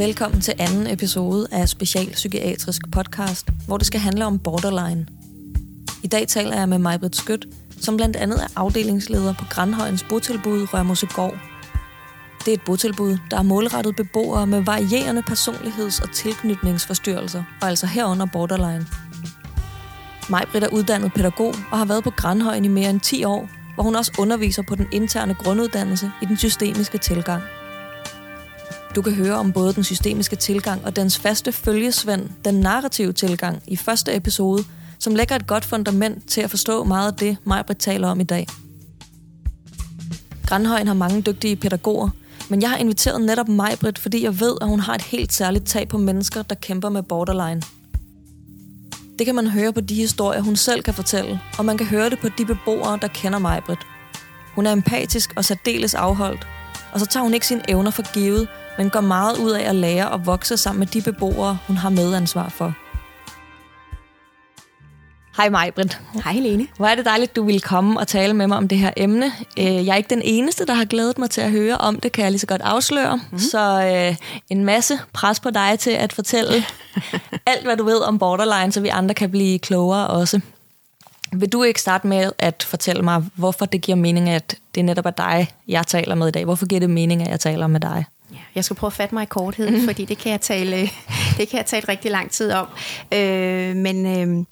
Velkommen til anden episode af Special Psykiatrisk Podcast, hvor det skal handle om borderline. I dag taler jeg med Majbrit Skødt, som blandt andet er afdelingsleder på Grandhøjens botilbud Rørmosegård. Det er et botilbud, der er målrettet beboere med varierende personligheds- og tilknytningsforstyrrelser, og altså herunder borderline. Majbrit er uddannet pædagog og har været på Grandhøjen i mere end 10 år, hvor hun også underviser på den interne grunduddannelse i den systemiske tilgang. Du kan høre om både den systemiske tilgang og dens faste følgesvend, den narrative tilgang, i første episode, som lægger et godt fundament til at forstå meget af det, Majbrit taler om i dag. Grandhøjen har mange dygtige pædagoger, men jeg har inviteret netop Majbrit, fordi jeg ved, at hun har et helt særligt tag på mennesker, der kæmper med borderline. Det kan man høre på de historier, hun selv kan fortælle, og man kan høre det på de beboere, der kender Majbrit. Hun er empatisk og særdeles afholdt, og så tager hun ikke sine evner for givet, men går meget ud af at lære og vokse sammen med de beboere, hun har medansvar for. Hej Majbrit. Hej Helene. Hvor er det dejligt, du ville komme og tale med mig om det her emne. Øh, jeg er ikke den eneste, der har glædet mig til at høre om det, kan jeg lige så godt afsløre. Mm-hmm. Så øh, en masse pres på dig til at fortælle alt, hvad du ved om borderline, så vi andre kan blive klogere også. Vil du ikke starte med at fortælle mig, hvorfor det giver mening, at det netop er dig, jeg taler med i dag? Hvorfor giver det mening, at jeg taler med dig? Jeg skal prøve at fatte mig i korthed, mm. fordi det kan jeg tale, det kan jeg tale rigtig lang tid om. Øh, men øh,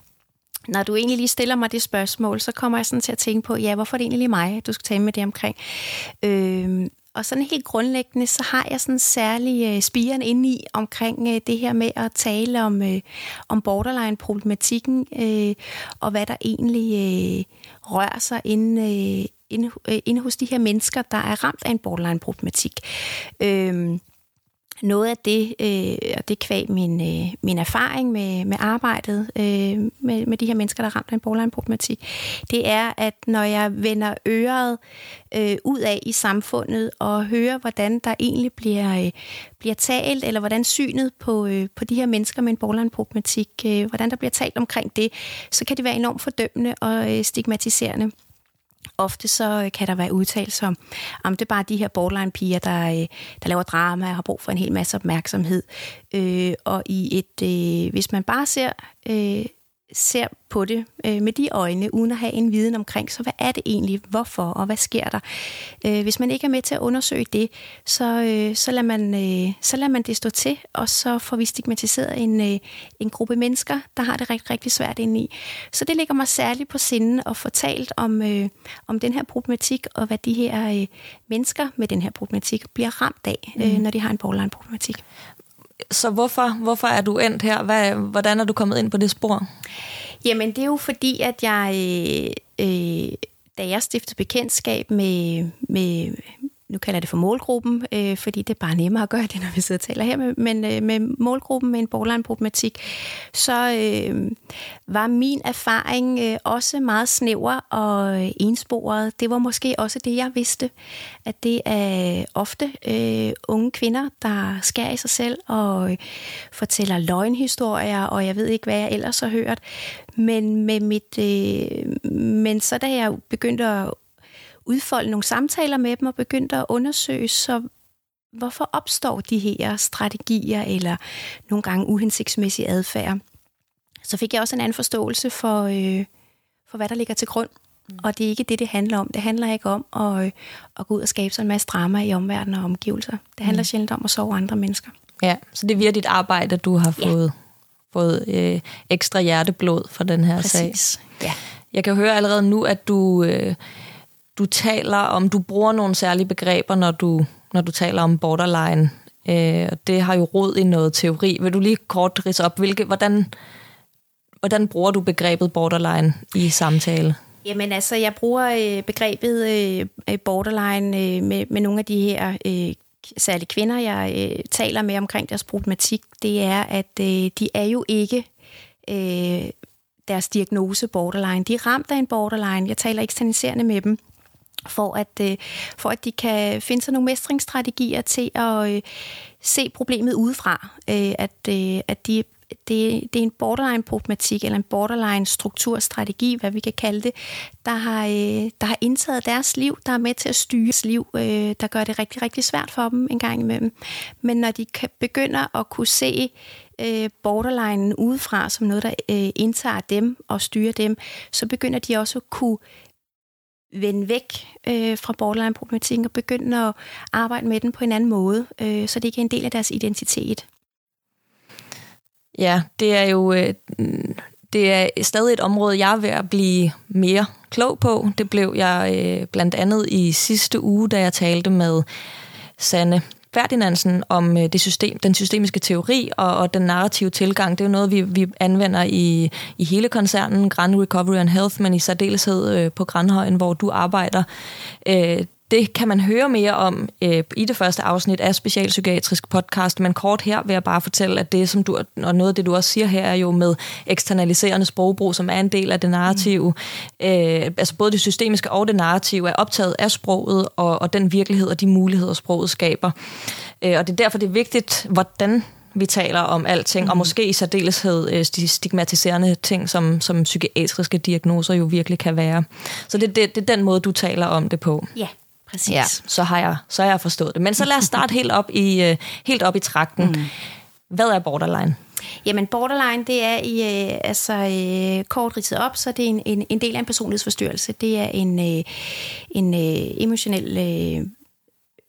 når du egentlig lige stiller mig det spørgsmål, så kommer jeg sådan til at tænke på, ja, hvorfor er det egentlig lige mig, du skal tale med det omkring? Øh, og sådan helt grundlæggende, så har jeg sådan særlig øh, spiren inde i omkring øh, det her med at tale om, øh, om borderline-problematikken, øh, og hvad der egentlig øh, rører sig inde, øh, inde, øh, inde hos de her mennesker, der er ramt af en borderline-problematik. Øh, noget af det, øh, og det kvæg min, øh, min erfaring med, med arbejdet øh, med, med de her mennesker, der er ramt af en borderline-problematik, det er, at når jeg vender øret øh, ud af i samfundet og hører, hvordan der egentlig bliver, øh, bliver talt, eller hvordan synet på, øh, på de her mennesker med en borderline-problematik, øh, hvordan der bliver talt omkring det, så kan det være enormt fordømmende og øh, stigmatiserende. Ofte så øh, kan der være udtalelser om, om det er bare de her borderline-piger, der, øh, der laver drama og har brug for en hel masse opmærksomhed. Øh, og i et, øh, hvis man bare ser øh, ser på det øh, med de øjne, uden at have en viden omkring, så hvad er det egentlig, hvorfor og hvad sker der? Øh, hvis man ikke er med til at undersøge det, så, øh, så, lader man, øh, så lader man det stå til, og så får vi stigmatiseret en, øh, en gruppe mennesker, der har det rigtig, rigtig svært ind i. Så det ligger mig særligt på sinden at fortalt om, øh, om den her problematik, og hvad de her øh, mennesker med den her problematik bliver ramt af, øh, mm. når de har en borderline-problematik. Så hvorfor, hvorfor er du endt her? Hvad, hvordan er du kommet ind på det spor? Jamen, det er jo fordi, at jeg, øh, øh, da jeg stiftede bekendtskab med, med nu kalder jeg det for målgruppen, øh, fordi det er bare nemmere at gøre det, når vi sidder og taler her, med, men øh, med målgruppen med en borderline-problematik, så øh, var min erfaring øh, også meget snæver og øh, ensporet. Det var måske også det, jeg vidste, at det er ofte øh, unge kvinder, der skærer i sig selv og øh, fortæller løgnhistorier, og jeg ved ikke, hvad jeg ellers har hørt. Men, med mit, øh, men så da jeg begyndte at udfolde nogle samtaler med dem og begyndte at undersøge, så hvorfor opstår de her strategier eller nogle gange uhensigtsmæssig adfærd. Så fik jeg også en anden forståelse for, øh, for hvad der ligger til grund. Mm. Og det er ikke det, det handler om. Det handler ikke om at, øh, at gå ud og skabe sig en masse drama i omverdenen og omgivelser. Det handler mm. sjældent om at sove andre mennesker. Ja, så det er via dit arbejde, at du har fået, ja. fået øh, ekstra hjerteblod for den her Præcis. sag. Ja. Jeg kan høre allerede nu, at du... Øh, du taler om, du bruger nogle særlige begreber, når du, når du taler om borderline. Øh, det har jo rod i noget teori. Vil du lige kort rise op, hvilke, hvordan, hvordan bruger du begrebet borderline i samtale? Jamen altså, jeg bruger øh, begrebet øh, øh, borderline øh, med, med nogle af de her øh, særlige kvinder, jeg øh, taler med omkring deres problematik. Det er, at øh, de er jo ikke øh, deres diagnose borderline. De er ramt af en borderline. Jeg taler eksterniserende med dem for at, øh, for at de kan finde sig nogle mestringsstrategier til at øh, se problemet udefra. Øh, at, øh, at de det, det er en borderline-problematik, eller en borderline-strukturstrategi, hvad vi kan kalde det, der har, øh, der har indtaget deres liv, der er med til at styre deres liv, øh, der gør det rigtig, rigtig svært for dem en gang imellem. Men når de kan, begynder at kunne se øh, borderline udefra som noget, der øh, indtager dem og styrer dem, så begynder de også at kunne vende væk øh, fra borderline-problematikken og begynde at arbejde med den på en anden måde, øh, så det ikke er en del af deres identitet. Ja, det er jo øh, det er stadig et område, jeg er ved at blive mere klog på. Det blev jeg øh, blandt andet i sidste uge, da jeg talte med Sanne Ferdinandsen om øh, det system, den systemiske teori og, og den narrative tilgang. Det er jo noget, vi, vi anvender i, i hele koncernen, Grand Recovery and Health, men i særdeleshed øh, på Grandhøjen, hvor du arbejder. Øh, det kan man høre mere om øh, i det første afsnit af Specialpsykiatrisk Podcast, men kort her vil jeg bare fortælle, at det, som du, og noget af det, du også siger her, er jo med eksternaliserende sprogbrug, som er en del af det narrative. Mm. Øh, altså både det systemiske og det narrative er optaget af sproget og, og den virkelighed og de muligheder, sproget skaber. Øh, og det er derfor, det er vigtigt, hvordan vi taler om alting, mm. og måske i særdeleshed øh, de stigmatiserende ting, som, som psykiatriske diagnoser jo virkelig kan være. Så det, det, det er den måde, du taler om det på. Ja. Præcis. Ja, så har jeg, så har jeg forstået det. Men så lad os starte helt op i, øh, helt op i trakten. Mm. Hvad er borderline? Jamen borderline, det er i, øh, altså øh, kort ridset op, så det er en, en, en del af en personlighedsforstyrrelse. Det er en, øh, en øh, emotionel øh,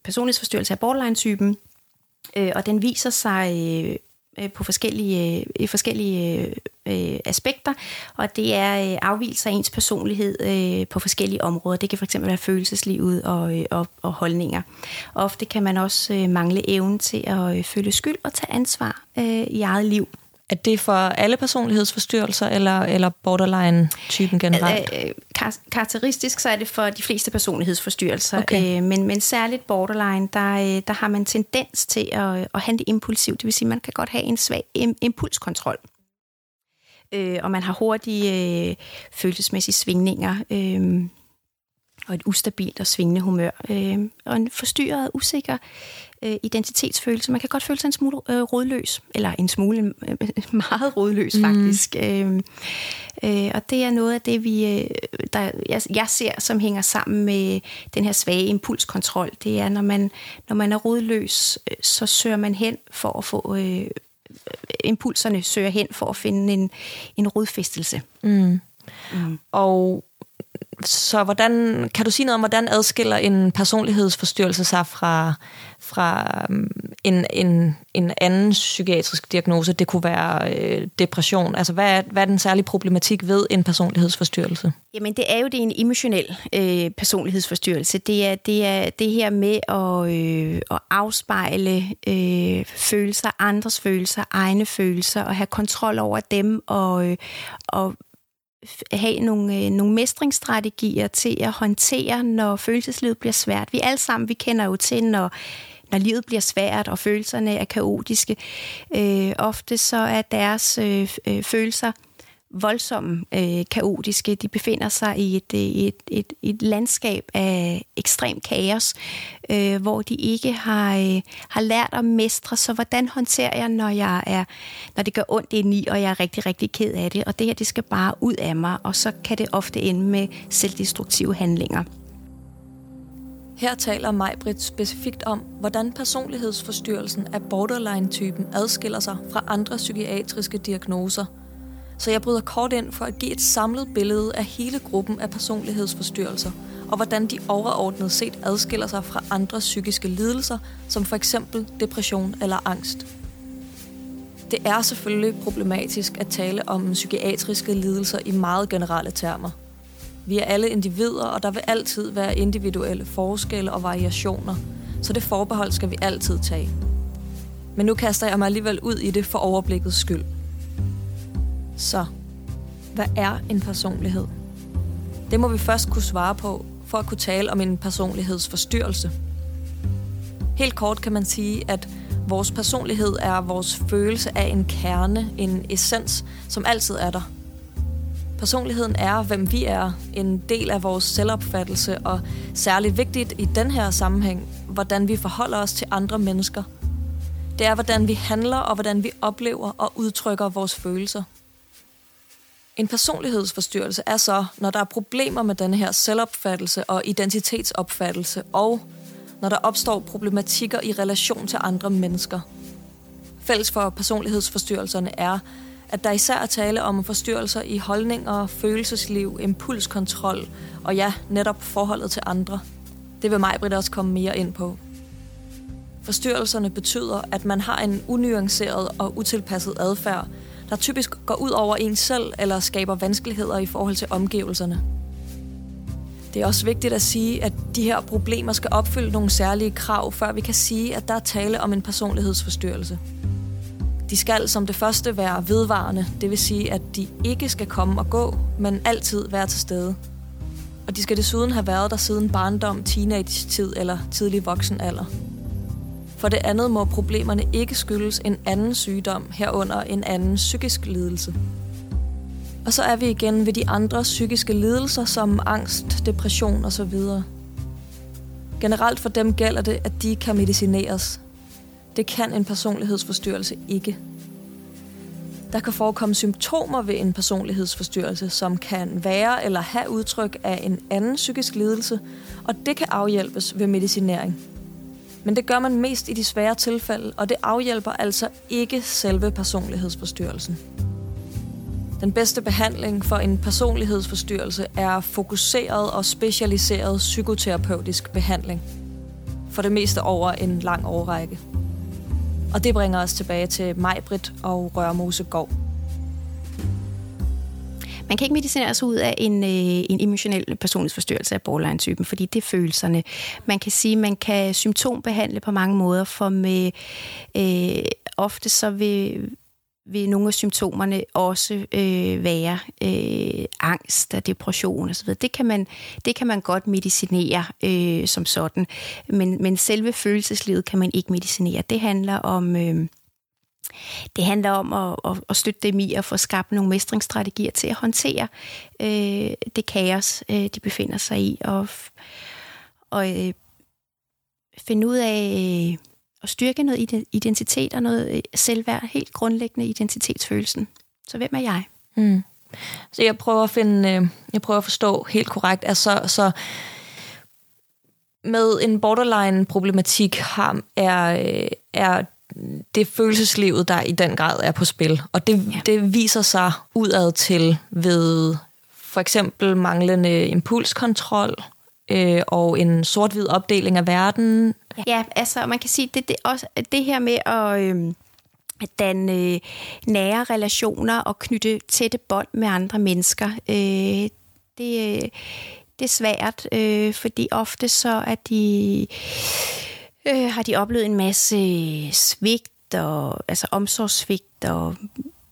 personlighedsforstyrrelse af borderline-typen, øh, og den viser sig øh, øh på forskellige, øh, forskellige øh, aspekter, og det er øh, afvielser af ens personlighed øh, på forskellige områder. Det kan fx være følelseslivet og, øh, og, og holdninger. Ofte kan man også øh, mangle evnen til at øh, føle skyld og tage ansvar øh, i eget liv. Er det for alle personlighedsforstyrrelser, eller, eller borderline-typen generelt? Øh, kar- karakteristisk så er det for de fleste personlighedsforstyrrelser, okay. øh, men, men særligt borderline, der, øh, der har man tendens til at, at handle impulsivt. Det vil sige, at man kan godt have en svag impulskontrol øh, og man har hurtige øh, følelsesmæssige svingninger, øh, og et ustabilt og svingende humør, øh, og en forstyrret, usikker øh, identitetsfølelse. Man kan godt føle sig en smule øh, rådløs, eller en smule øh, meget rådløs mm. faktisk. Øh, øh, og det er noget af det, vi, øh, der, jeg, jeg ser, som hænger sammen med den her svage impulskontrol. Det er, når man, når man er rådløs, øh, så søger man hen for at få øh, impulserne søger hen for at finde en, en rodfæstelse. Mm. Mm. Og så hvordan, kan du sige noget om, hvordan adskiller en personlighedsforstyrrelse sig fra, fra øhm, en, en, en anden psykiatrisk diagnose? Det kunne være øh, depression. Altså, hvad er, hvad er den særlige problematik ved en personlighedsforstyrrelse? Jamen, det er jo det er en emotionel øh, personlighedsforstyrrelse. Det er, det er det her med at, øh, at afspejle øh, følelser, andres følelser, egne følelser, og have kontrol over dem, og, øh, og have nogle, øh, nogle mestringsstrategier til at håndtere, når følelseslivet bliver svært. Vi alle sammen, vi kender jo til, når, når livet bliver svært, og følelserne er kaotiske. Øh, ofte så er deres øh, øh følelser voldsomme, øh, kaotiske. De befinder sig i et, øh, et, et, et landskab af ekstrem kaos, øh, hvor de ikke har, øh, har lært at mestre. Så hvordan håndterer jeg, når, jeg er, når det gør ondt indeni, og jeg er rigtig, rigtig ked af det? Og det her, det skal bare ud af mig, og så kan det ofte ende med selvdestruktive handlinger. Her taler Majbrit specifikt om, hvordan personlighedsforstyrrelsen af borderline-typen adskiller sig fra andre psykiatriske diagnoser – så jeg bryder kort ind for at give et samlet billede af hele gruppen af personlighedsforstyrrelser, og hvordan de overordnet set adskiller sig fra andre psykiske lidelser, som for eksempel depression eller angst. Det er selvfølgelig problematisk at tale om psykiatriske lidelser i meget generelle termer. Vi er alle individer, og der vil altid være individuelle forskelle og variationer, så det forbehold skal vi altid tage. Men nu kaster jeg mig alligevel ud i det for overblikkets skyld – så, hvad er en personlighed? Det må vi først kunne svare på, for at kunne tale om en personlighedsforstyrrelse. Helt kort kan man sige, at vores personlighed er vores følelse af en kerne, en essens, som altid er der. Personligheden er, hvem vi er, en del af vores selvopfattelse, og særligt vigtigt i den her sammenhæng, hvordan vi forholder os til andre mennesker – Det er, hvordan vi handler og hvordan vi oplever og udtrykker vores følelser. En personlighedsforstyrrelse er så, når der er problemer med den her selvopfattelse og identitetsopfattelse, og når der opstår problematikker i relation til andre mennesker. Fælles for personlighedsforstyrrelserne er, at der især er tale om forstyrrelser i holdninger, følelsesliv, impulskontrol og ja, netop forholdet til andre. Det vil mig Britt også komme mere ind på. Forstyrrelserne betyder, at man har en unuanceret og utilpasset adfærd, der typisk går ud over en selv eller skaber vanskeligheder i forhold til omgivelserne. Det er også vigtigt at sige, at de her problemer skal opfylde nogle særlige krav, før vi kan sige, at der er tale om en personlighedsforstyrrelse. De skal som det første være vedvarende, det vil sige, at de ikke skal komme og gå, men altid være til stede. Og de skal desuden have været der siden barndom, teenage-tid eller tidlig voksenalder. For det andet må problemerne ikke skyldes en anden sygdom, herunder en anden psykisk lidelse. Og så er vi igen ved de andre psykiske lidelser som angst, depression osv. Generelt for dem gælder det, at de kan medicineres. Det kan en personlighedsforstyrrelse ikke. Der kan forekomme symptomer ved en personlighedsforstyrrelse, som kan være eller have udtryk af en anden psykisk lidelse, og det kan afhjælpes ved medicinering. Men det gør man mest i de svære tilfælde, og det afhjælper altså ikke selve personlighedsforstyrrelsen. Den bedste behandling for en personlighedsforstyrrelse er fokuseret og specialiseret psykoterapeutisk behandling. For det meste over en lang årrække. Og det bringer os tilbage til Majbrit og Rørmosegård. Gård. Man kan ikke medicinere sig ud af en, øh, en emotionel personlighedsforstyrrelse af borderline-typen, fordi det er følelserne. Man kan sige, at man kan symptombehandle på mange måder, for med øh, ofte så vil, vil nogle af symptomerne også øh, være øh, angst og depression osv. Det kan man, det kan man godt medicinere øh, som sådan, men, men selve følelseslivet kan man ikke medicinere. Det handler om... Øh, det handler om at, at, at støtte dem i at få skabt nogle mestringsstrategier til at håndtere øh, det kaos, øh, de befinder sig i, og, og øh, finde ud af øh, at styrke noget identitet og noget øh, selvværd, helt grundlæggende identitetsfølelsen. Så hvem er jeg? Mm. Så jeg prøver at finde, øh, jeg prøver at forstå helt korrekt, altså så med en borderline-problematik har, er, er det følelseslivet, der i den grad er på spil. Og det, ja. det viser sig udad til ved for eksempel manglende impulskontrol øh, og en sort-hvid opdeling af verden. Ja, altså man kan sige, det, det, også, det her med at... Øh danne øh, nære relationer og knytte tætte bånd med andre mennesker. Øh, det, det er svært, øh, fordi ofte så er de øh, har de oplevet en masse svigt og altså omsorgssvigt og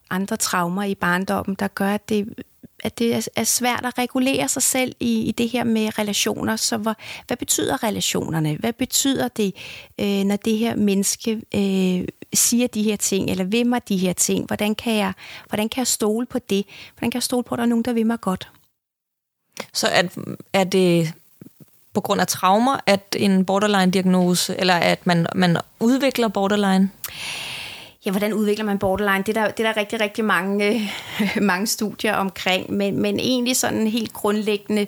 andre traumer i barndommen, der gør, at det, at det er svært at regulere sig selv i, i det her med relationer. Så hvor, hvad betyder relationerne? Hvad betyder det, øh, når det her menneske øh, siger de her ting, eller vil mig de her ting? Hvordan kan, jeg, hvordan kan jeg stole på det? Hvordan kan jeg stole på, at der er nogen, der vil mig godt? Så er, er det på grund af traumer, at en borderline-diagnose, eller at man, man udvikler borderline? Ja, hvordan udvikler man borderline? Det er der, det er der rigtig, rigtig mange, øh, mange studier omkring, men, men egentlig sådan helt grundlæggende,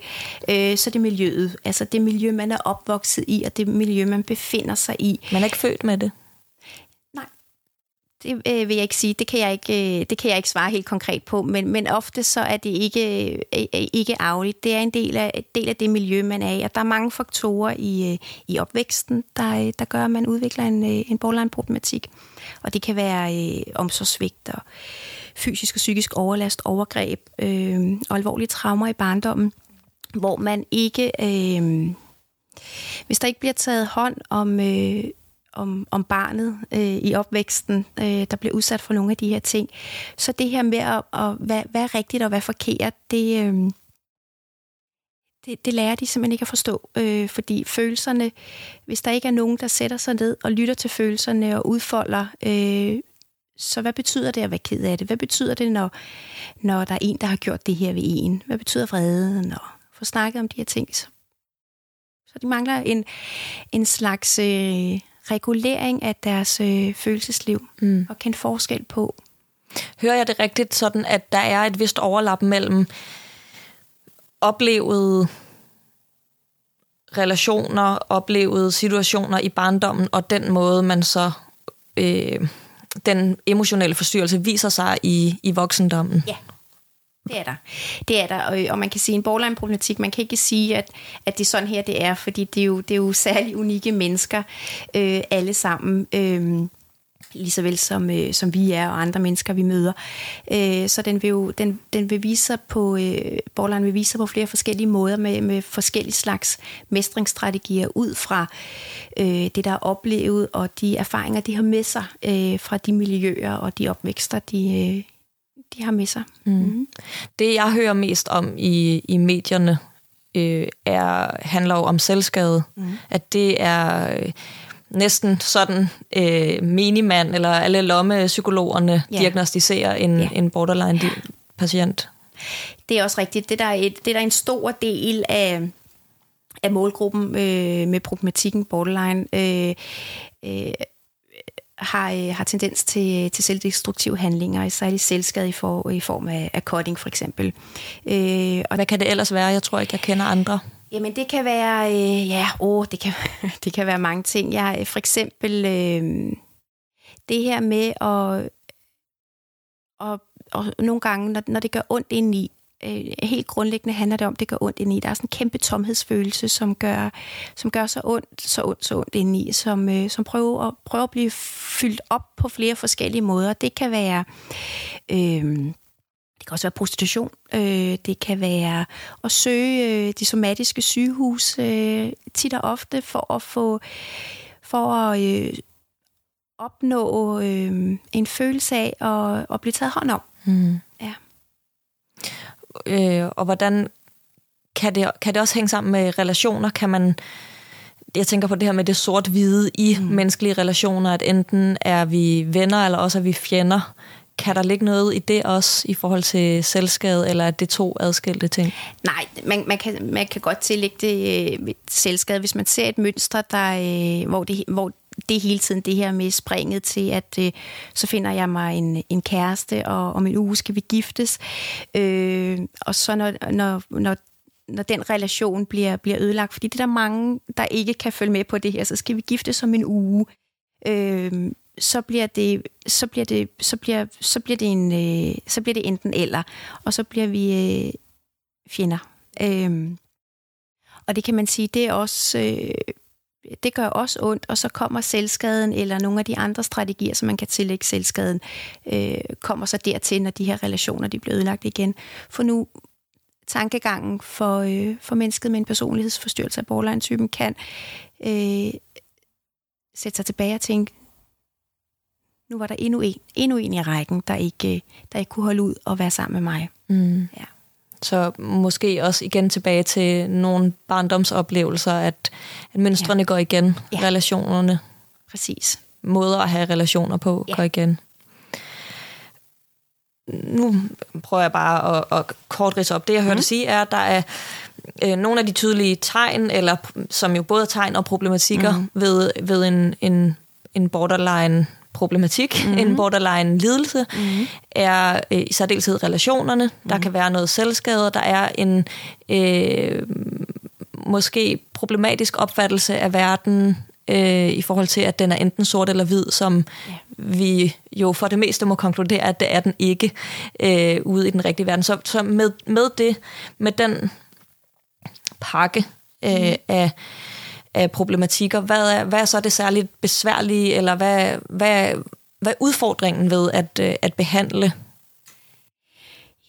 øh, så det miljøet. Altså det miljø, man er opvokset i, og det miljø, man befinder sig i. Man er ikke født med det? Det øh, vil jeg ikke sige. Det kan jeg ikke, øh, det kan jeg ikke svare helt konkret på, men, men ofte så er det ikke, øh, øh ikke arveligt. Det er en del af, del af det miljø, man er i, og der er mange faktorer i, øh, i opvæksten, der, øh, der gør, at man udvikler en, øh, en borderline-problematik. Og det kan være øh, omsorgsvigt og fysisk og psykisk overlast, overgreb øh, og alvorlige traumer i barndommen, hvor man ikke... Øh, hvis der ikke bliver taget hånd om, øh, om, om barnet øh, i opvæksten, øh, der bliver udsat for nogle af de her ting. Så det her med, at, at hvad, hvad er rigtigt og hvad er forkert, det, øh, det, det lærer de simpelthen ikke at forstå. Øh, fordi følelserne, hvis der ikke er nogen, der sætter sig ned og lytter til følelserne og udfolder, øh, så hvad betyder det at være ked af det? Hvad betyder det, når, når der er en, der har gjort det her ved en? Hvad betyder vreden? Og få snakket om de her ting. Så, så de mangler en, en slags... Øh, regulering af deres øh, følelsesliv mm. og kende forskel på. Hører jeg det rigtigt sådan, at der er et vist overlap mellem oplevede relationer, oplevede situationer i barndommen, og den måde, man så øh, den emotionelle forstyrrelse viser sig i, i voksendommen. Ja, det er der. Det er der, og, øh, og man kan sige en borderline-problematik, man kan ikke sige, at, at det er sådan her, det er, fordi det er jo, det er jo særlig unikke mennesker, øh, alle sammen. Øh, lige så vel som, øh, som vi er og andre mennesker, vi møder. Øh, så den vil jo den, den vil vise sig på, øh, Borland vil vise sig på flere forskellige måder med, med forskellige slags mestringsstrategier ud fra øh, det, der er oplevet og de erfaringer, de har med sig øh, fra de miljøer og de opvækster, de, øh, de har med sig. Mm. Mm. Det, jeg hører mest om i, i medierne, øh, er, handler jo om selvskade. Mm. At det er... Øh, næsten sådan øh, minimand, eller alle lommepsykologerne ja. diagnostiserer en, ja. en borderline-patient. Det er også rigtigt. Det der er, et, det der er en stor del af, af målgruppen øh, med problematikken borderline. Øh, øh, har, øh, har tendens til, til selvdestruktive handlinger, særligt selvskade i, for, i form af, af cutting for eksempel. Øh, og Hvad kan det ellers være? Jeg tror ikke, jeg kender andre. Jamen det kan være, øh, ja, åh, det kan, det kan være mange ting. Jeg for eksempel øh, det her med at, og, og nogle gange, når, når det gør ondt indeni, øh, helt grundlæggende handler det om, at det gør ondt indeni. Der er sådan en kæmpe tomhedsfølelse, som gør, som gør så ondt, så ondt, så ondt indeni, som, øh, som prøver, at, prøver at blive fyldt op på flere forskellige måder. Det kan være... Øh, det kan også være prostitution. Øh, det kan være at søge øh, de somatiske sygehus øh, tit og ofte for at få for at øh, opnå øh, en følelse af at, at blive taget hånd om. Mm. Ja. Øh, og hvordan kan det, kan det også hænge sammen med relationer? Kan man jeg tænker på det her med det sort-hvide i mm. menneskelige relationer, at enten er vi venner, eller også er vi fjender. Kan der ligge noget i det også i forhold til selvskade, eller er det to adskilte ting? Nej, man, man, kan, man kan godt tillægge det øh, selvskade, hvis man ser et mønster, der, øh, hvor, det, hvor det hele tiden det her med springet til, at øh, så finder jeg mig en, en kæreste, og om en uge skal vi giftes. Øh, og så når, når, når når den relation bliver, bliver ødelagt, fordi det er der mange, der ikke kan følge med på det her, så skal vi gifte som en uge. Øh, så bliver det så bliver det så bliver så bliver det en øh, så bliver det enten eller og så bliver vi øh, fjender. Øh, og det kan man sige, det er også øh, det gør også ondt, og så kommer selvskaden eller nogle af de andre strategier, som man kan tillægge selvskaden, øh, kommer så dertil, når de her relationer de bliver ødelagt igen. For nu tankegangen for, øh, for mennesket med en personlighedsforstyrrelse af borderline-typen kan øh, sætte sig tilbage og tænke, nu var der endnu en, endnu en i rækken, der ikke, der ikke kunne holde ud og være sammen med mig. Mm. Ja. Så måske også igen tilbage til nogle barndomsoplevelser, at, at mønstrene ja. går igen, ja. relationerne. Præcis. Måder at have relationer på ja. går igen. Nu prøver jeg bare at, at kort ridse op. Det, jeg hørte mm. sige, er, at der er øh, nogle af de tydelige tegn, eller som jo både er tegn og problematikker mm. ved, ved en, en, en borderline problematik, mm-hmm. en borderline lidelse, mm-hmm. er øh, i særdeleshed relationerne. Mm-hmm. Der mhm. kan være noget selvskade, der er en øh, måske problematisk opfattelse af verden øh, i forhold til, at den er enten sort eller hvid, som yeah. vi jo for det meste må konkludere, at det er den ikke øh, ude i den rigtige verden. Så, så med, med det, med den pakke øh, mm. af af problematikker. Hvad er, hvad er så det særligt besværlige, eller hvad, hvad, hvad er udfordringen ved at, øh, at behandle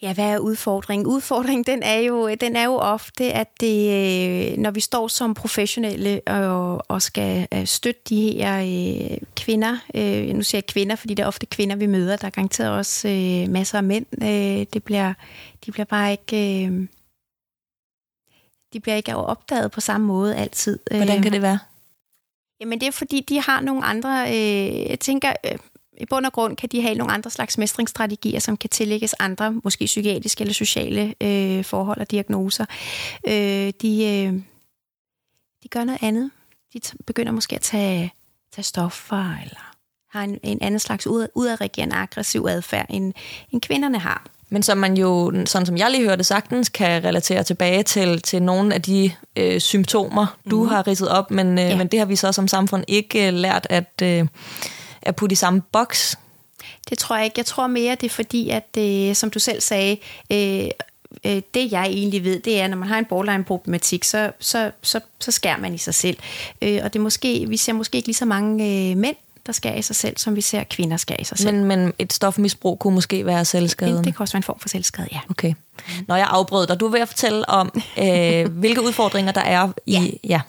Ja, hvad er udfordringen? Udfordringen, den er jo, den er jo ofte, at det, øh, når vi står som professionelle og, og skal øh, støtte de her øh, kvinder, øh, nu siger jeg kvinder, fordi det er ofte kvinder, vi møder, der er garanteret også øh, masser af mænd, øh, det bliver, de bliver bare ikke... Øh, de bliver ikke opdaget på samme måde altid. Hvordan kan øh, det være? Jamen det er fordi, de har nogle andre, øh, jeg tænker, øh, i bund og grund kan de have nogle andre slags mestringsstrategier, som kan tillægges andre, måske psykiatriske eller sociale øh, forhold og diagnoser. Øh, de, øh, de gør noget andet. De begynder måske at tage tage stoffer, eller har en, en anden slags ud, udadreagerende aggressiv adfærd, end, end kvinderne har. Men som man jo, sådan som jeg lige hørte sagtens, kan relatere tilbage til, til nogle af de øh, symptomer, du mm. har ridset op, men, øh, ja. men det har vi så som samfund ikke øh, lært at, øh, at putte i samme boks. Det tror jeg ikke. Jeg tror mere, det er fordi, at øh, som du selv sagde, øh, øh, det jeg egentlig ved, det er, at når man har en borderline-problematik, så, så, så, så skærer man i sig selv. Øh, og det måske, vi ser måske ikke lige så mange øh, mænd, der skærer i sig selv, som vi ser kvinder skærer i sig selv. Men, men et stofmisbrug kunne måske være selvskade? Det kan også være en form for selvskade, ja. Okay. Når jeg afbrød dig, du er ved at fortælle om, øh, hvilke udfordringer der er i... Ja. ja.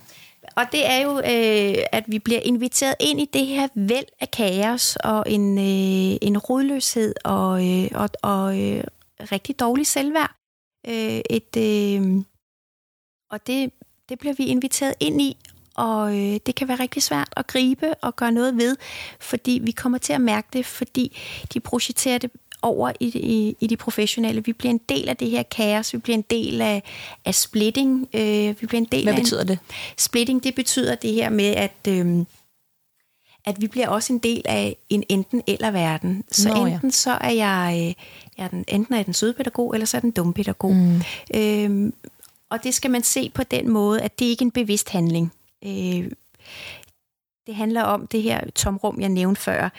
Og det er jo, øh, at vi bliver inviteret ind i det her væld af kaos og en, øh, en rodløshed og, øh, og, og øh, rigtig dårlig selvværd. Øh, et, øh, og det, det bliver vi inviteret ind i, og øh, det kan være rigtig svært at gribe og gøre noget ved, fordi vi kommer til at mærke det, fordi de projicerer det over i, i, i de professionelle. Vi bliver en del af det her kaos, vi bliver en del af, af splitting. Øh, vi bliver en del Hvad af betyder en, det? Splitting, det betyder det her med, at... Øh, at vi bliver også en del af en enten eller verden. Så Nå, enten ja. så er jeg, øh, jeg er den, enten er jeg den søde pædagog, eller så er den dumme pædagog. Mm. Øhm, og det skal man se på den måde, at det ikke er en bevidst handling. Øh, det handler om det her tomrum, jeg nævnte før.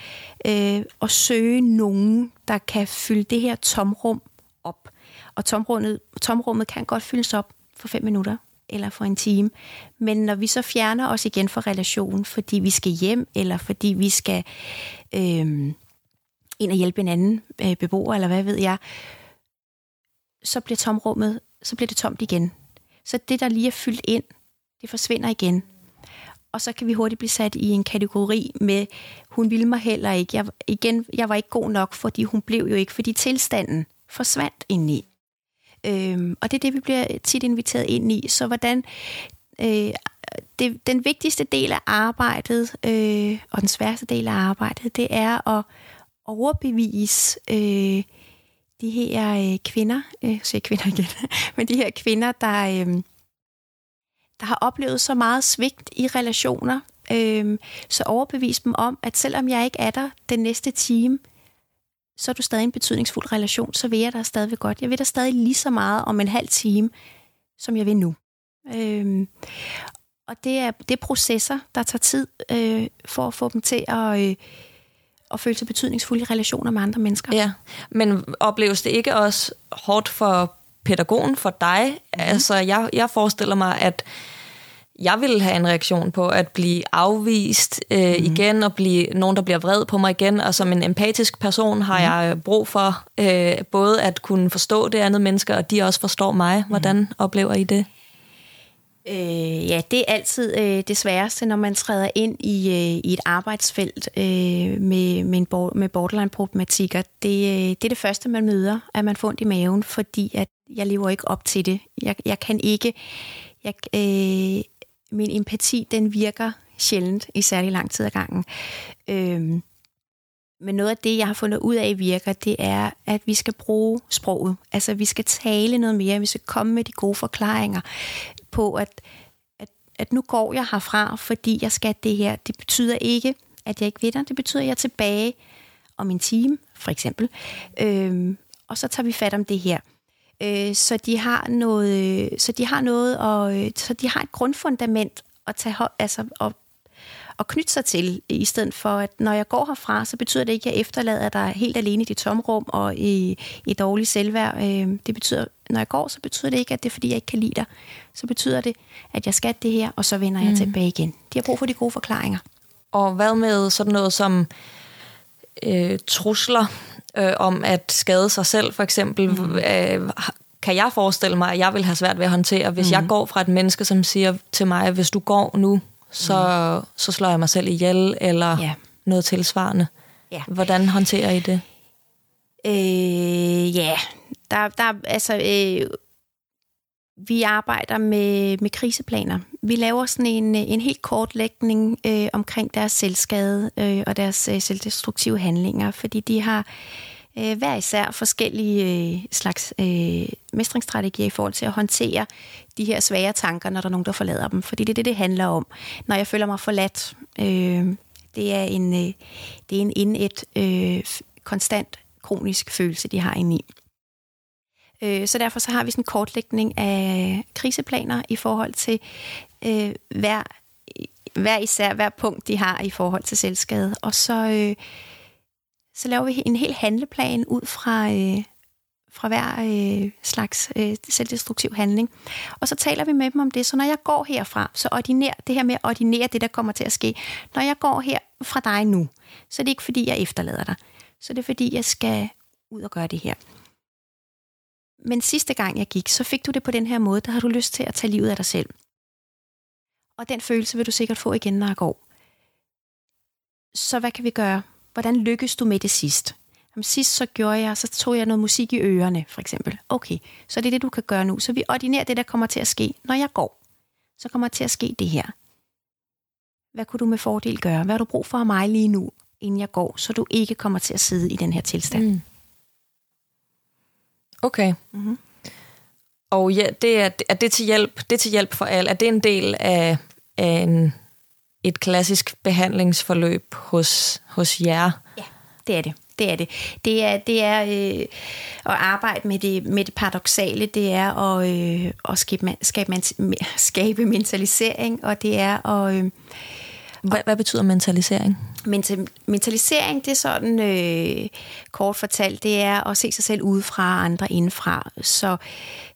Øh, at søge nogen, der kan fylde det her tomrum op. Og tomrummet, tomrummet kan godt fyldes op for fem minutter eller for en time. Men når vi så fjerner os igen fra relationen, fordi vi skal hjem, eller fordi vi skal øh, ind og hjælpe en anden øh, beboer, eller hvad ved jeg, så bliver tomrummet, så bliver det tomt igen. Så det, der lige er fyldt ind, det forsvinder igen. Og så kan vi hurtigt blive sat i en kategori med, hun ville mig heller ikke. Jeg, igen, jeg var ikke god nok, fordi hun blev jo ikke, fordi tilstanden forsvandt indeni. Øhm, og det er det, vi bliver tit inviteret ind i. Så hvordan... Øh, det, den vigtigste del af arbejdet, øh, og den sværeste del af arbejdet, det er at overbevise øh, de her øh, kvinder, øh, siger kvinder igen, men de her kvinder, der, øh, har oplevet så meget svigt i relationer, øh, så overbevis dem om, at selvom jeg ikke er der den næste time, så er du stadig en betydningsfuld relation, så vil jeg dig stadigvæk godt. Jeg vil dig stadig lige så meget om en halv time, som jeg vil nu. Øh, og det er, det er processer, der tager tid øh, for at få dem til at... Øh, at føle sig betydningsfulde i relationer med andre mennesker. Ja, men opleves det ikke også hårdt for pædagogen, for dig? Mm. Altså, jeg, jeg forestiller mig, at jeg ville have en reaktion på at blive afvist øh, mm. igen, og blive nogen, der bliver vred på mig igen. Og som en empatisk person har mm. jeg brug for øh, både at kunne forstå det andet mennesker, og de også forstår mig. Hvordan mm. oplever I det? Øh, ja, det er altid øh, det sværeste, når man træder ind i, øh, i et arbejdsfelt øh, med, med, en med borderline-problematikker. Det, øh, det er det første, man møder, at man får ondt i maven, fordi at jeg lever ikke op til det. Jeg, jeg kan ikke... Jeg, øh, min empati, den virker sjældent i særlig lang tid ad gangen. Øh, men noget af det, jeg har fundet ud af virker, det er, at vi skal bruge sproget. Altså, vi skal tale noget mere, vi skal komme med de gode forklaringer på, at, at, at nu går jeg herfra, fordi jeg skal det her. Det betyder ikke, at jeg ikke ved det. Det betyder, at jeg er tilbage om en time, for eksempel. Øhm, og så tager vi fat om det her. Øh, så de har noget, så de har noget, og øh, så de har et grundfundament at tage, altså, at at knytte sig til, i stedet for, at når jeg går herfra, så betyder det ikke, at jeg efterlader dig helt alene i dit tomrum og i, i dårlig selvværd. Øh, det betyder, når jeg går, så betyder det ikke, at det er, fordi jeg ikke kan lide dig. Så betyder det, at jeg skal det her, og så vender jeg mm. tilbage igen. De har brug for de gode forklaringer. Og hvad med sådan noget som øh, trusler øh, om at skade sig selv, for eksempel? Mm. Øh, kan jeg forestille mig, at jeg vil have svært ved at håndtere, hvis mm. jeg går fra et menneske, som siger til mig, hvis du går nu, så, mm. så slår jeg mig selv ihjel, eller ja. noget tilsvarende. Ja. Hvordan håndterer I det? Øh, ja, der, der altså... Øh, vi arbejder med, med kriseplaner. Vi laver sådan en, en helt kortlægning øh, omkring deres selvskade øh, og deres øh, selvdestruktive handlinger, fordi de har øh, hver især forskellige øh, slags øh, mestringsstrategier i forhold til at håndtere de her svære tanker, når der er nogen, der forlader dem. Fordi det er det, det handler om. Når jeg føler mig forladt, øh, Det er en, øh, det er en indet, øh, konstant kronisk følelse, de har inde i. Øh, så derfor så har vi sådan en kortlægning af kriseplaner i forhold til øh, hver, hver især, hver punkt, de har i forhold til selvskade. Og så, øh, så laver vi en hel handleplan ud fra, øh, fra hver øh, slags øh, selvdestruktiv handling. Og så taler vi med dem om det. Så når jeg går herfra, så ordinær det her med at ordinere det, der kommer til at ske. Når jeg går her fra dig nu, så er det ikke fordi, jeg efterlader dig. Så det er fordi, jeg skal ud og gøre det her. Men sidste gang jeg gik, så fik du det på den her måde, der har du lyst til at tage livet af dig selv. Og den følelse vil du sikkert få igen, når jeg går. Så hvad kan vi gøre? Hvordan lykkes du med det sidst? Jamen, sidst så gjorde jeg, så tog jeg noget musik i ørerne, for eksempel. Okay, så det er det, du kan gøre nu. Så vi ordinerer det, der kommer til at ske, når jeg går. Så kommer til at ske det her. Hvad kunne du med fordel gøre? Hvad har du brug for af mig lige nu, inden jeg går, så du ikke kommer til at sidde i den her tilstand? Mm. Okay. Mm-hmm. Og ja, det er, er det til hjælp, det er til hjælp for alle. Er det en del af, af en, et klassisk behandlingsforløb hos, hos jer? Ja, det er det. Det er det. Det er, det er øh, at arbejde med det, med det paradoxale, det er at, øh, at skabe, skabe, skabe mentalisering, og det er at... Øh, hvad, hvad betyder mentalisering? Mental, mentalisering, det er sådan øh, kort fortalt, det er at se sig selv udefra og andre indefra. Så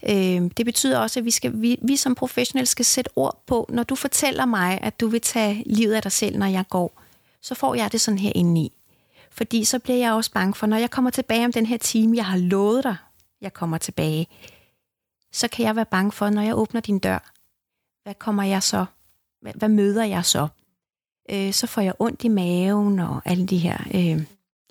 øh, det betyder også, at vi, skal, vi, vi som professionelle skal sætte ord på, når du fortæller mig, at du vil tage livet af dig selv, når jeg går, så får jeg det sådan her indeni. Fordi så bliver jeg også bange for, når jeg kommer tilbage om den her time, jeg har lovet dig, jeg kommer tilbage, så kan jeg være bange for, når jeg åbner din dør, hvad kommer jeg så? Hvad, hvad møder jeg så? Øh, så får jeg ondt i maven og alle de her... Øh,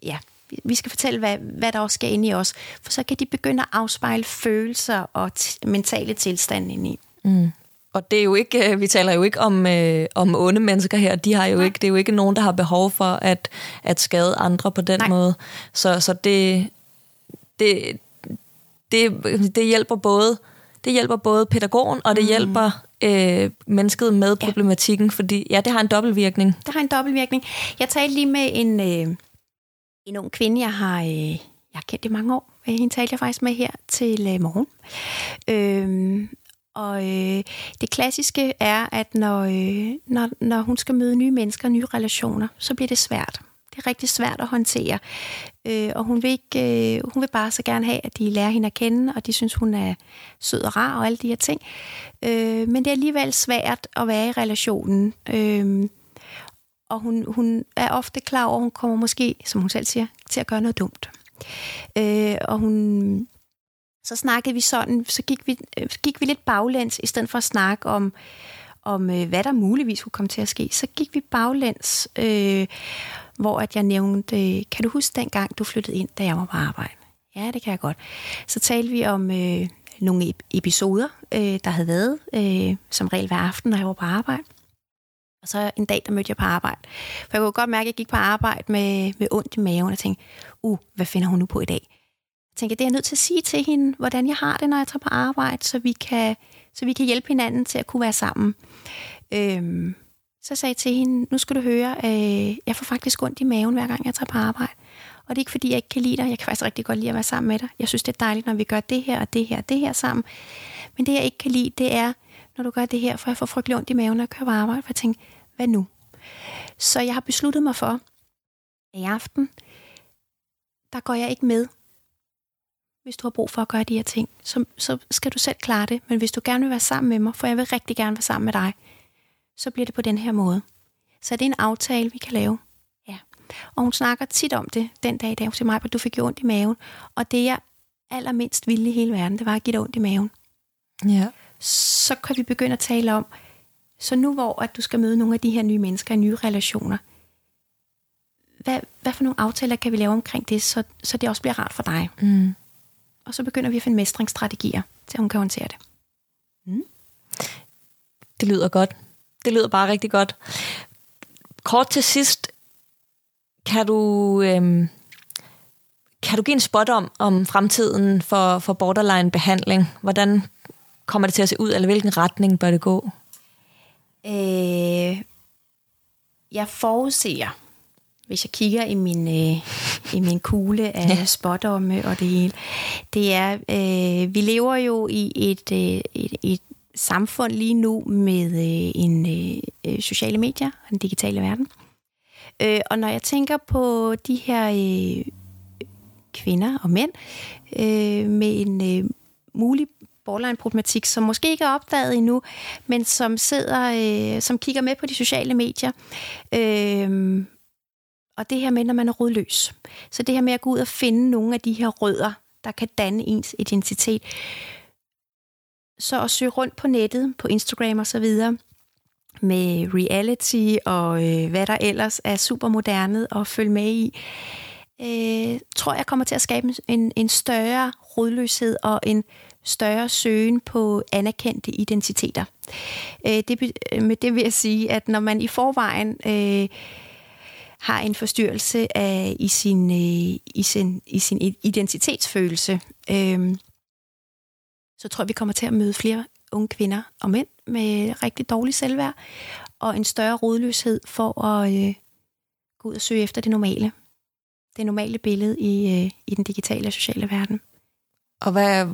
ja, vi skal fortælle, hvad, hvad der også skal ind i os, for så kan de begynde at afspejle følelser og mentale tilstande ind i. Mm. Og det er jo ikke, øh, vi taler jo ikke om, øh, om onde mennesker her. De har jo ikke, det er jo ikke nogen, der har behov for at, at skade andre på den Nej. måde. Så, så det, det, det, det hjælper både det hjælper både pædagogen, og det mm. hjælper øh, mennesket med problematikken, ja. fordi ja, det har en dobbeltvirkning. Det har en dobbeltvirkning. Jeg talte lige med en, øh, en ung kvinde, jeg har, øh, jeg har kendt i mange år. Hende talte jeg faktisk med her til øh, morgen. Øh, og øh, det klassiske er, at når, øh, når, når hun skal møde nye mennesker, nye relationer, så bliver det svært. Det er rigtig svært at håndtere. Øh, og hun vil, ikke, øh, hun vil bare så gerne have, at de lærer hende at kende, og de synes, hun er sød og rar og alle de her ting. Øh, men det er alligevel svært at være i relationen. Øh, og hun, hun er ofte klar over, at hun kommer måske, som hun selv siger, til at gøre noget dumt. Øh, og hun... Så snakkede vi sådan, så gik vi, øh, gik vi lidt baglæns, i stedet for at snakke om, om øh, hvad der muligvis kunne komme til at ske. Så gik vi baglæns øh, hvor at jeg nævnte, øh, kan du huske dengang, du flyttede ind, da jeg var på arbejde? Ja, det kan jeg godt. Så talte vi om øh, nogle episoder, øh, der havde været, øh, som regel hver aften, når jeg var på arbejde. Og så en dag, der mødte jeg på arbejde. For jeg kunne godt mærke, at jeg gik på arbejde med, med ondt i maven, og tænkte, uh, hvad finder hun nu på i dag? Jeg tænkte, det er jeg nødt til at sige til hende, hvordan jeg har det, når jeg tager på arbejde, så vi kan, så vi kan hjælpe hinanden til at kunne være sammen. Øhm, så sagde jeg til hende, nu skal du høre, øh, jeg får faktisk ondt i maven, hver gang jeg tager på arbejde. Og det er ikke, fordi jeg ikke kan lide dig. Jeg kan faktisk rigtig godt lide at være sammen med dig. Jeg synes, det er dejligt, når vi gør det her og det her og det her sammen. Men det, jeg ikke kan lide, det er, når du gør det her, for jeg får frygtelig ondt i maven, når jeg kører på arbejde. For jeg tænker, hvad nu? Så jeg har besluttet mig for, at i aften, der går jeg ikke med. Hvis du har brug for at gøre de her ting, så, så skal du selv klare det. Men hvis du gerne vil være sammen med mig, for jeg vil rigtig gerne være sammen med dig, så bliver det på den her måde. Så det er en aftale, vi kan lave. Ja. Og hun snakker tit om det den dag i dag. Hun siger mig, at du fik jo ondt i maven. Og det jeg allermindst ville i hele verden, det var at give dig ondt i maven. Ja. Så kan vi begynde at tale om, så nu hvor at du skal møde nogle af de her nye mennesker i nye relationer, hvad, hvad for nogle aftaler kan vi lave omkring det, så, så det også bliver rart for dig? Mm. Og så begynder vi at finde mestringsstrategier, til hun kan håndtere det. Mm. Det lyder godt. Det lyder bare rigtig godt. Kort til sidst, kan du, øhm, kan du give en spot om, om fremtiden for, for borderline-behandling? Hvordan kommer det til at se ud, eller hvilken retning bør det gå? Øh, jeg forudser, hvis jeg kigger i min, øh, i min kugle af ja. spådomme og det hele, det er, øh, vi lever jo i et, øh, et, et samfund lige nu med øh, en øh, øh, sociale medier og den digitale verden. Øh, og når jeg tænker på de her øh, kvinder og mænd øh, med en øh, mulig borderline-problematik, som måske ikke er opdaget endnu, men som sidder, øh, som kigger med på de sociale medier. Øh, og det her med, når man er rødløs. Så det her med at gå ud og finde nogle af de her rødder, der kan danne ens identitet. Så at søge rundt på nettet, på Instagram og så videre, med reality og øh, hvad der ellers er super moderne og følge med i, øh, tror jeg kommer til at skabe en, en større rodløshed og en større søgen på anerkendte identiteter. Øh, det, med det vil jeg sige, at når man i forvejen øh, har en forstyrrelse af, i, sin, øh, i, sin, i sin identitetsfølelse, øh, så tror jeg, vi kommer til at møde flere unge kvinder og mænd med rigtig dårlig selvværd og en større rodløshed for at øh, gå ud og søge efter det normale. Det normale billede i, øh, i den digitale og sociale verden. Og hvad,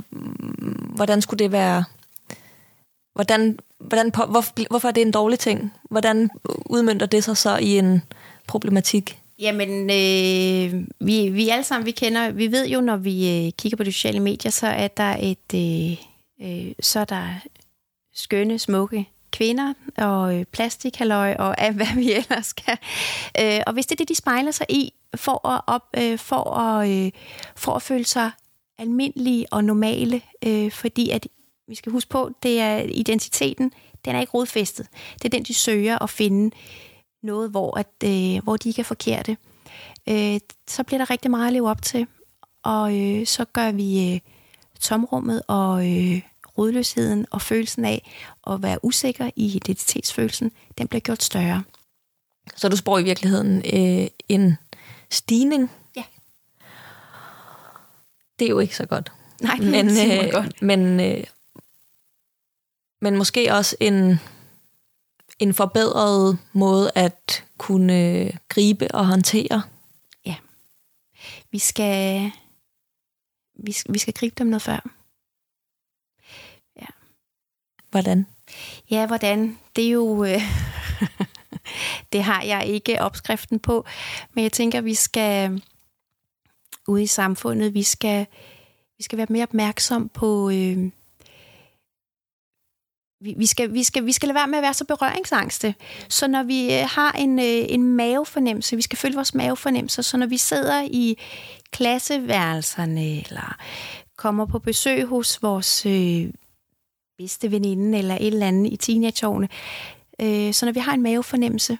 hvordan skulle det være? Hvordan, hvordan, hvor, hvorfor er det en dårlig ting? Hvordan udmyndter det sig så i en problematik? Jamen, øh, vi, vi alle sammen, vi kender, vi ved jo, når vi øh, kigger på de sociale medier, så er der et, øh, øh, så er der skønne, smukke kvinder og øh, plastikhaløj og af, hvad vi ellers kan. Øh, og hvis det er det, de spejler sig i, for at, op, øh, for at, øh, for at føle sig almindelige og normale, øh, fordi at vi skal huske på, det er identiteten, den er ikke rodfæstet. Det er den, de søger at finde noget, hvor, at, øh, hvor de ikke er forkerte. Øh, så bliver der rigtig meget at leve op til, og øh, så gør vi øh, tomrummet og øh, rodløsheden og følelsen af at være usikker i identitetsfølelsen, den bliver gjort større. Så du spår i virkeligheden øh, en stigning det er jo ikke så godt. Nej, det er men, ikke øh, godt. Men, øh, men måske også en, en forbedret måde at kunne øh, gribe og håndtere. Ja. Vi skal, vi, vi skal gribe dem noget før. Ja. Hvordan? Ja, hvordan? Det er jo... Øh, det har jeg ikke opskriften på, men jeg tænker, vi skal ude i samfundet. Vi skal, vi skal være mere opmærksom på... Øh, vi, vi, skal, vi, skal, vi skal lade være med at være så berøringsangste. Så når vi øh, har en, øh, en mavefornemmelse, vi skal følge vores mavefornemmelse, så når vi sidder i klasseværelserne, eller kommer på besøg hos vores øh, bedste veninde, eller et eller andet i teenageårene, øh, så når vi har en mavefornemmelse,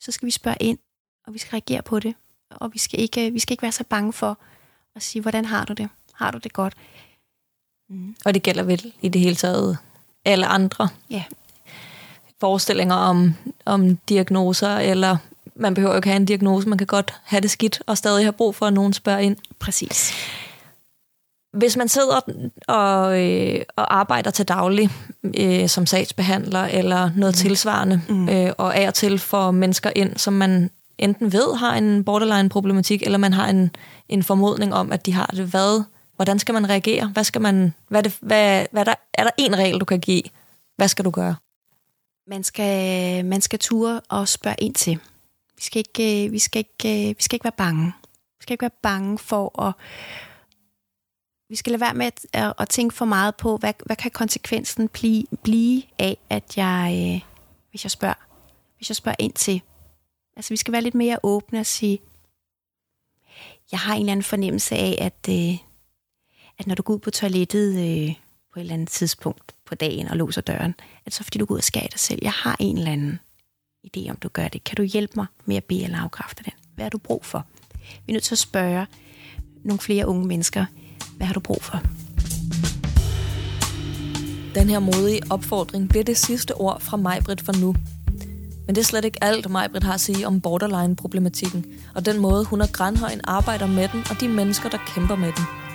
så skal vi spørge ind, og vi skal reagere på det og vi skal ikke, øh, vi skal ikke være så bange for at sige, hvordan har du det? Har du det godt? Mm. Og det gælder vel i det hele taget alle andre ja. forestillinger om, om diagnoser, eller man behøver jo ikke have en diagnose, man kan godt have det skidt og stadig have brug for, at nogen spørger ind. Præcis. Hvis man sidder og, øh, og arbejder til daglig øh, som sagsbehandler eller noget mm. tilsvarende, mm. øh, og af og til får mennesker ind, som man enten ved har en borderline-problematik, eller man har en, en formodning om, at de har det. Hvad, hvordan skal man reagere? Hvad skal man, hvad det, hvad, hvad er, der, er der en regel, du kan give? Hvad skal du gøre? Man skal, man skal ture og spørge ind til. Vi skal ikke, øh, vi skal ikke, øh, vi skal ikke være bange. Vi skal ikke være bange for at... Vi skal lade være med at, at, at tænke for meget på, hvad, hvad kan konsekvensen blive, blive af, at jeg, øh, hvis jeg spørger, hvis jeg spørger ind til, Altså, vi skal være lidt mere åbne og sige, jeg har en eller anden fornemmelse af, at, øh, at når du går ud på toilettet øh, på et eller andet tidspunkt på dagen og låser døren, at så fordi du går ud og skærer dig selv. Jeg har en eller anden idé om, du gør det. Kan du hjælpe mig med at bede eller afkræfte den? Hvad har du brug for? Vi er nødt til at spørge nogle flere unge mennesker, hvad har du brug for? Den her modige opfordring bliver det sidste ord fra Majbrit for nu. Men det er slet ikke alt, Majbrit har at sige om borderline-problematikken, og den måde, hun og Granhøjen arbejder med den, og de mennesker, der kæmper med den.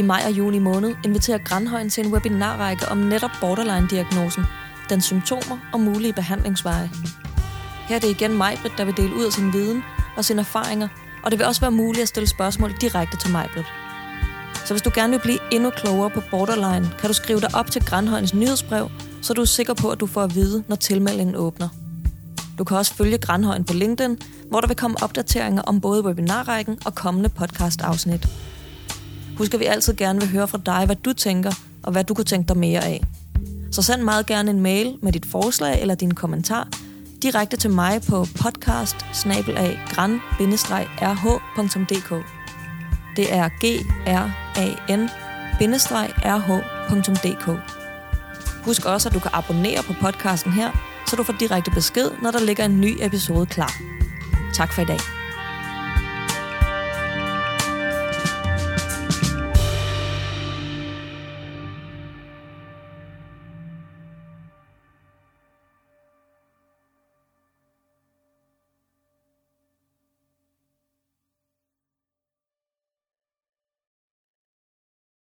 I maj og juni måned inviterer Grandhøjen til en webinarrække om netop borderline-diagnosen, dens symptomer og mulige behandlingsveje. Her er det igen Majbrit, der vil dele ud af sin viden og sine erfaringer, og det vil også være muligt at stille spørgsmål direkte til Majbrit. Så hvis du gerne vil blive endnu klogere på Borderline, kan du skrive dig op til Grandhøjens nyhedsbrev, så du er sikker på, at du får at vide, når tilmeldingen åbner. Du kan også følge Grandhøjen på LinkedIn, hvor der vil komme opdateringer om både webinarrækken og kommende podcast-afsnit. Husk, at vi altid gerne vil høre fra dig, hvad du tænker, og hvad du kunne tænke dig mere af. Så send meget gerne en mail med dit forslag eller din kommentar direkte til mig på podcast rh.dk. Det er g r a n rh.dk. Husk også, at du kan abonnere på podcasten her, så du får direkte besked, når der ligger en ny episode klar. Tak for i dag.